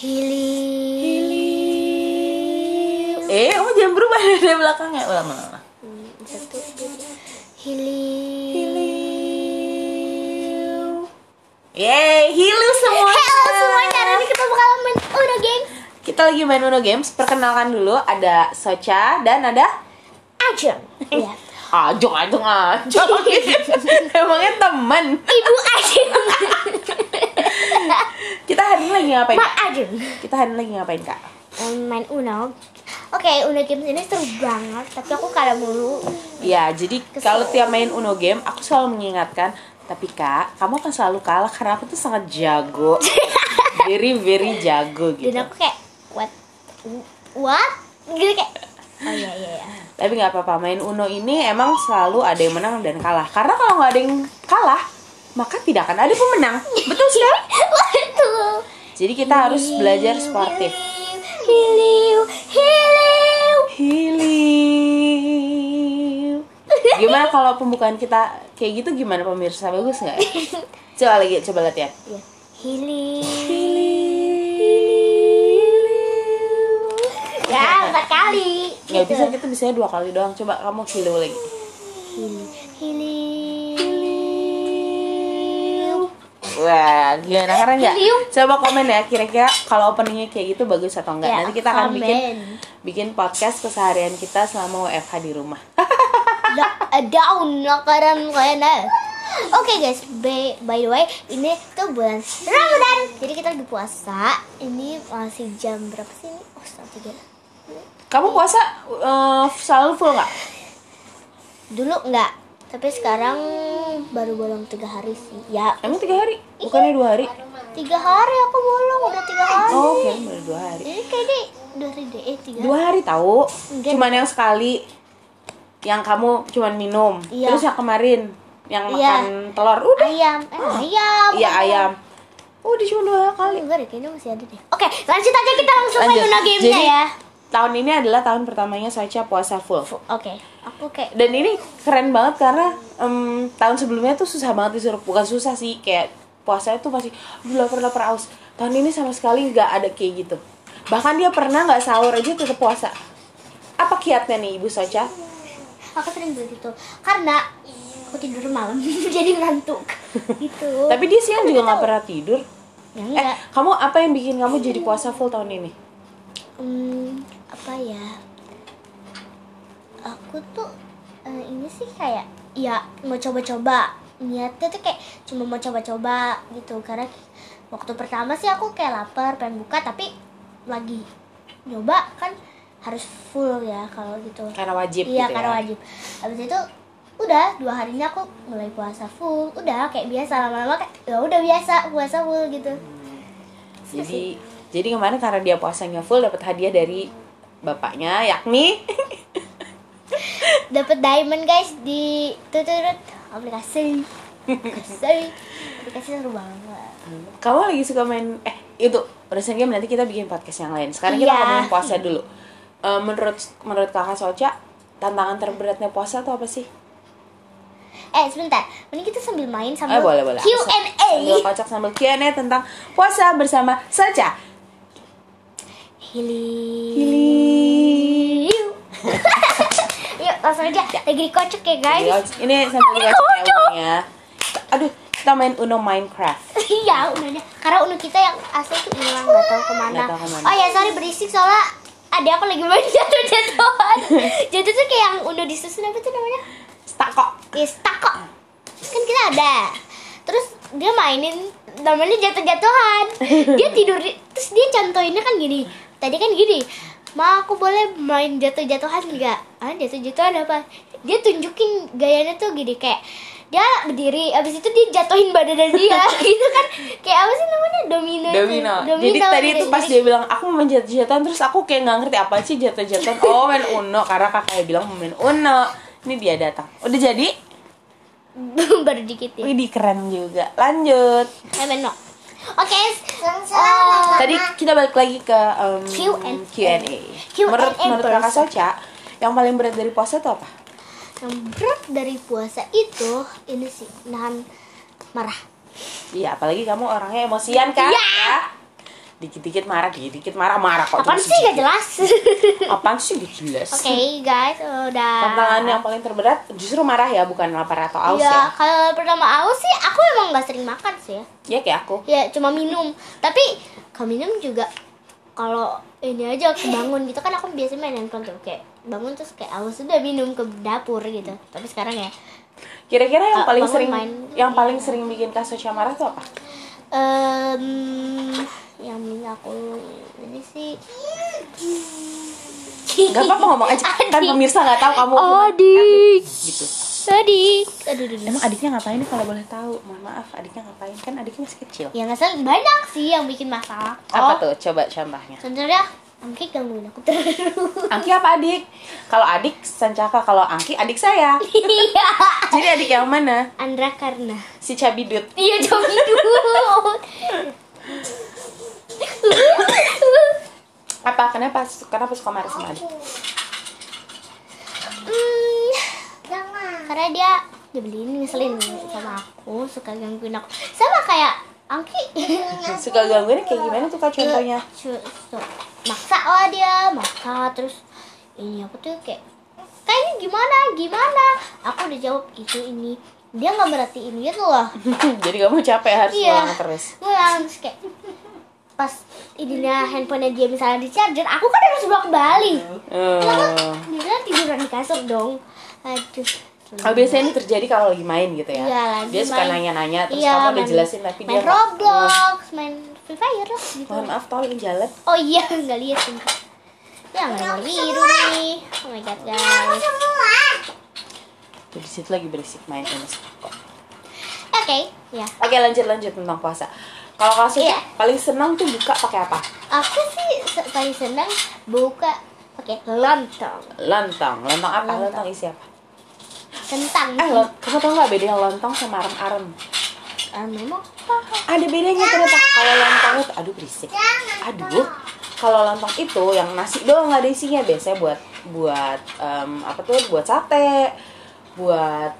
Hiliu. Eh, kamu jangan berubah dari belakangnya. Ulang, ulang, ulang. Hmm, Satu, tiga. Hiliu. Yeay, hilu semua. Halo semuanya, hari ini kita bakal main Uno Games. Kita lagi main Uno Games. Perkenalkan dulu ada Socha dan ada Ajeng. Iya. Ajong, Ajong, Ajong. Emangnya teman. Ibu Ajeng. Kita hari ini lagi ngapain? Mak? Ajeng. Kita hari ini lagi ngapain, Kak? Um, main Uno. Oke, Uno Games ini seru banget, tapi aku kalah mulu. Ya, jadi kalau tiap main Uno game, aku selalu mengingatkan, tapi Kak, kamu akan selalu kalah karena aku tuh sangat jago. very very jago gitu. Dan aku kayak what? What? Gitu kayak Oh iya iya iya. Tapi nggak apa-apa, main Uno ini emang selalu ada yang menang dan kalah. Karena kalau nggak ada yang kalah, maka tidak akan ada pemenang. Betul sekali. Betul. Jadi kita harus belajar sportif. Hiliu, hiliu. Hiliu. Gimana kalau pembukaan kita kayak gitu gimana pemirsa bagus nggak? Coba lagi, coba latihan. Iya. Hiliu. Ya, empat kali. Gitu. bisa kita bisanya dua kali doang. Coba kamu hilu lagi. Hili, hiliu. Wah, gimana keren nggak? Hiliu. Coba komen ya kira-kira kalau openingnya kayak gitu bagus atau enggak. Ya, Nanti kita akan bikin komen. bikin podcast keseharian kita selama WFH di rumah. Da- daun lakaran kayaknya. Oke guys, by, by the way, ini tuh bulan Ramadan. Jadi kita lagi puasa. Ini masih jam berapa sih ini? Oh, setengah tiga. Kamu puasa eh, selalu full nggak? Dulu enggak, tapi sekarang baru bolong tiga hari sih. Ya, Emang tiga hari? Bukannya dua hari? tiga hari aku bolong udah tiga hari. Oh, oke, baru dua hari. Ini kayaknya dua hari deh, eh tiga. Dua hari tahu. Enggak. Cuman yang sekali yang kamu cuman minum. Iya. Terus yang kemarin yang Iya. makan telur udah. Ayam, eh, ayam. Iya ayam. Udah cuma dua kali. Enggak deh, kayaknya masih ada deh. Oke, lanjut aja kita langsung main gamenya Jadi ya. Tahun ini adalah tahun pertamanya Sacha puasa full. Oke, aku kayak Dan ini keren banget karena em, tahun sebelumnya tuh susah banget disuruh bukan susah sih kayak puasanya tuh masih lapar lapar aus. Tahun ini sama sekali nggak ada kayak gitu. Bahkan dia pernah nggak sahur aja tetap puasa. Apa kiatnya nih Ibu Sacha? aku sering begitu karena aku tidur malam jadi ngantuk gitu Tapi dia siang juga nggak pernah tidur. ya Eh, kamu apa yang bikin kamu jadi puasa full tahun ini? Hmm, apa ya? Aku tuh eh, ini sih kayak ya mau coba-coba. Niatnya tuh kayak cuma mau coba-coba gitu. Karena waktu pertama sih aku kayak lapar pengen buka tapi lagi nyoba kan harus full ya kalau gitu. Karena wajib iya gitu karena ya. wajib. Habis itu udah dua harinya aku mulai puasa full. Udah kayak biasa lama-lama kayak ya udah biasa puasa full gitu. Jadi jadi kemarin karena dia puasanya full dapat hadiah dari bapaknya yakni dapat diamond guys di tutut aplikasi aplikasi aplikasi seru banget kamu lagi suka main eh itu urusan game nanti kita bikin podcast yang lain. Sekarang kita Iya. ngomongin puasa dulu. Eh, menurut menurut kakak Soca tantangan terberatnya puasa tuh apa sih? eh sebentar mending kita sambil main Eh sambil boleh boleh. Sa- Q&A Sambil kocok sambil Q&A tentang puasa bersama Soca. Hili. Yuk langsung aja lagi dikocok ya guys. Ini sambil dikocok ya Uno ya. Aduh, kita main Uno Minecraft. Iya ununya karena unu kita yang asli itu hilang nggak tahu ke mana. Nggak tahu ke mana. Oh ya sorry berisik soalnya ada aku lagi main jatuh jatuhan. jatuh tuh kayak yang unu disusun apa tuh namanya? Stako. Yes, tako. Kan kita ada. Terus dia mainin namanya jatuh-jatuhan. Dia tidur terus dia contohinnya kan gini. Tadi kan gini. Ma aku boleh main jatuh-jatuhan enggak? Ah, jatuh-jatuhan apa? Dia tunjukin gayanya tuh gini kayak dia berdiri abis itu dia jatuhin badan dia gitu kan kayak apa sih namanya domino itu. Domino. Jadi tadi itu pas dia bilang aku mau main jatuh-jatuhan terus aku kayak nggak ngerti apa sih jatuh-jatuhan. Oh main Uno karena kakaknya bilang mau main Uno. Ini dia datang. Udah jadi? baru dikit ya Wih keren juga. Lanjut. eh Beno. Oke eh, Tadi kita balik lagi ke um, Q&A. Q&A. Menurut menurut kakak person. Soca, yang paling berat dari puasa itu apa? yang berat dari puasa itu ini sih nahan marah Iya, apalagi kamu orangnya emosian kan? Iya. Ya. Dikit-dikit marah dikit-dikit marah marah kok Apaan sih gak jelas? apaan sih gak jelas Oke guys, udah. tantangan yang paling terberat justru marah ya bukan lapar atau aus Iya, ya kalau pertama aus sih aku emang gak sering makan sih ya. ya kayak aku Ya cuma minum. Tapi kalau minum juga kalau ini aja kebangun gitu kan aku biasanya main handphone tuh kayak bangun terus kayak aus udah minum ke dapur gitu. Tapi sekarang ya kira-kira yang Ah, paling bangun sering main. yang paling sering bikin Kasosha marah tuh apa em yang ini aku ini sih Gak apa-apa ngomong aja kan pemirsa nggak tahu kamu Adik. gitu Adik. Aduh, aduh, aduh. emang adiknya ngapain nih kalau boleh tahu mohon maaf adiknya ngapain kan adiknya masih kecil Ya nggak salah banyak sih yang bikin masalah. apa Oh, tuh coba contohnya Contohnya Angki gangguin aku terus. Angki apa adik kalau adik Sancaka kalau Angki adik saya Iya. jadi adik yang mana Andra karena. si Cabidut Iya dulu. Apa? Kenapa? Kenapa suka marah sama adik Hmm, karena dia dibeliin ngeselin sama aku suka gangguin aku. Sama kayak Angki. Suka gangguin kayak gimana tuh kak contohnya? Cu- maksa lah dia maksa terus ini aku tuh kayak kayaknya gimana gimana? Aku udah jawab itu ini. Dia nggak merhatiin gitu loh. Jadi kamu capek harus Iya. ngulang terus. Ngulang terus kayak pas ininya handphonenya dia misalnya di charger aku kan harus bawa kembali Hmm. dia tiduran di kasur dong aduh Oh, biasanya ini terjadi kalau lagi main gitu ya. Iya, lagi dia suka main. nanya-nanya terus Iya, kamu udah main- jelasin tapi main dia nggak- Roblox main Free Fire lah gitu Mohon maaf tolong jalan. oh iya nggak lihat sih ya nggak mau biru nih oh my god guys Tuh di situ lagi berisik main ini. oke ya Oke lanjut lanjut tentang puasa. Kalau kasus Iya. paling senang tuh buka pakai apa? aku sih se- paling senang buka pakai lontong Lontong. Lontong apa? Lontong. Lontong isi apa? kentang Eh, lo, kamu tau nggak bedanya lontong sama arem-arem? Ah, memang Ada bedanya ternyata. Kalau lontong itu, aduh berisik. Aduh. Kalau lontong itu yang nasi doang nggak ada isinya biasanya buat buat em, apa tuh? Buat sate, buat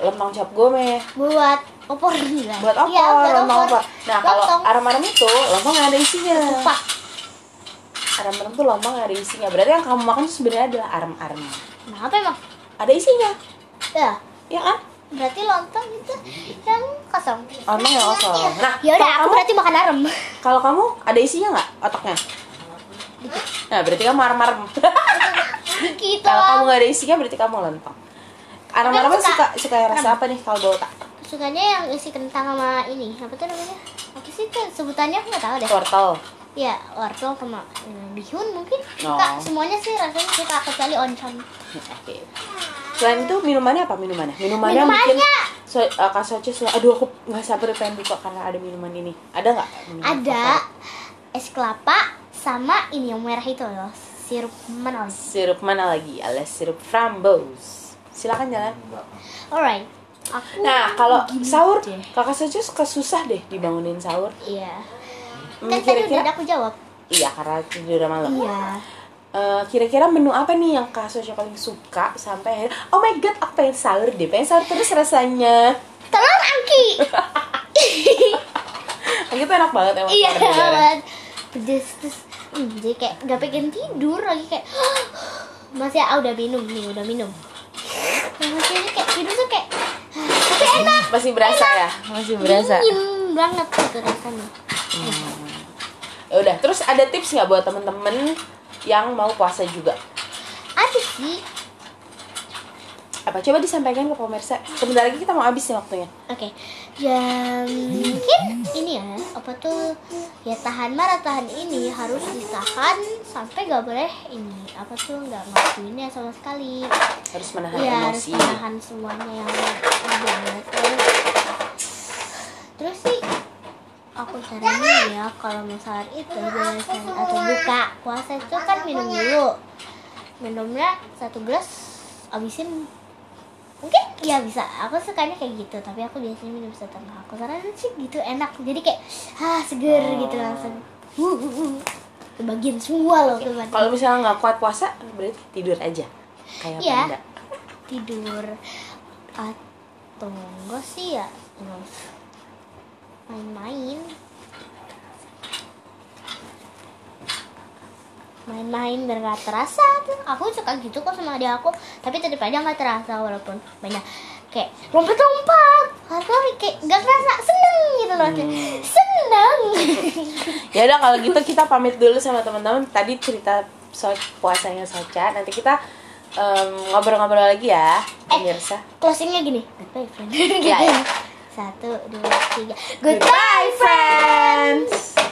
lontong cap gome. buat opor juga buat opor, Iya, buat lontong opor. Nah, kalau arem-arem itu lontong nggak ada isinya. Kupat. Arem-arem tuh lontong nggak ada isinya. Berarti yang kamu makan sebenarnya adalah arem-arem. Kenapa emang? Ada isinya, Ya, ya kan? berarti lontong itu yang kosong. Lontong yang kosong. Nah, Ya udah, kalau aku kamu- berarti makan arem. Kalau kamu ada isinya nggak otaknya? Nah, berarti kamu arem-arem. Gitu. kalau kamu nggak ada isinya berarti kamu lontong. Arem-arem suka suka suka rasa apa nih kalau bau tak? Sukanya yang isi kentang sama ini, apa tuh namanya? Apa sih itu sebutannya aku nggak tahu deh. Wortel. Ya, wortel sama hmm, bihun mungkin. Suka semuanya sih rasanya suka kecuali oncom. Oke. Selain itu minumannya apa minumannya? Minumannya, Minumannya. mungkin so, uh, Kak Soce selalu, aduh aku nggak sabar pengen buka karena ada minuman ini. Ada nggak? Ada favorit? es kelapa sama ini yang merah itu loh, sirup manis. Sirup mana lagi? Alias sirup framboz. Silakan jalan. Alright. Aku Nah, kalau sahur, deh. Kakak Soce suka susah deh dibangunin sahur. Iya. Hmm, Kan tadi udah kira-kira aku jawab. iya karena tidur malam. Iya. Eh, kira-kira menu apa nih yang Kak Soce paling suka sampai akhirnya oh my god aku pengen sahur deh pengen sahur terus rasanya Telur angki. Kayak gitu enak banget emang iya banget. Pedes terus hmm, jadi kayak gak pengen tidur lagi kayak masih ah udah minum nih udah minum. Nah, masih ini kayak tidur tuh kayak tapi enak. Masih berasa ya? Masih berasa. Dingin banget gitu rasanya. ya udah terus ada tips nggak buat temen-temen yang mau puasa juga? Ada sih. apa? Coba disampaikan ke pemirsa. Sebentar lagi kita mau habis nih waktunya. Oke, ya mungkin ini ya apa tuh? Ya tahan marah tahan ini harus ditahan sampai gak boleh ini apa tuh nggak ngelakuinnya sama sekali. harus menahan harus emosi. menahan semuanya yang ada terus, sih aku saranin ya kalau misalnya itu biasanya atau buka puasa itu kan minum dulu. Minumnya satu gelas abisin mungkin ya bisa. Aku sukanya kayak gitu tapi aku biasanya minum setengah. Aku saranin sih gitu enak. Jadi kayak ah seger Oh. gitu langsung. Uh, uh, uh. Kebagian semua loh kebagian kalau misalnya nggak kuat puasa berarti tidur aja. Kayak Iya. panda tidur atau enggak sih ya? Main-main. Main-main biar nggak terasa. Tuh aku suka gitu kok sama adik aku tapi tetap aja nggak terasa walaupun banyak kayak lompat-lompat! Tapi kayak nggak kerasa seneng gitu loh. Seneng ya udah kalau gitu kita pamit dulu sama teman-teman. Tadi cerita soal puasanya Soca. Nanti kita em, ngobrol-ngobrol lagi ya pemirsa. closingnya gini. Goodbye friend Ya, ya. satu dua tiga. Goodbye friends. bye guys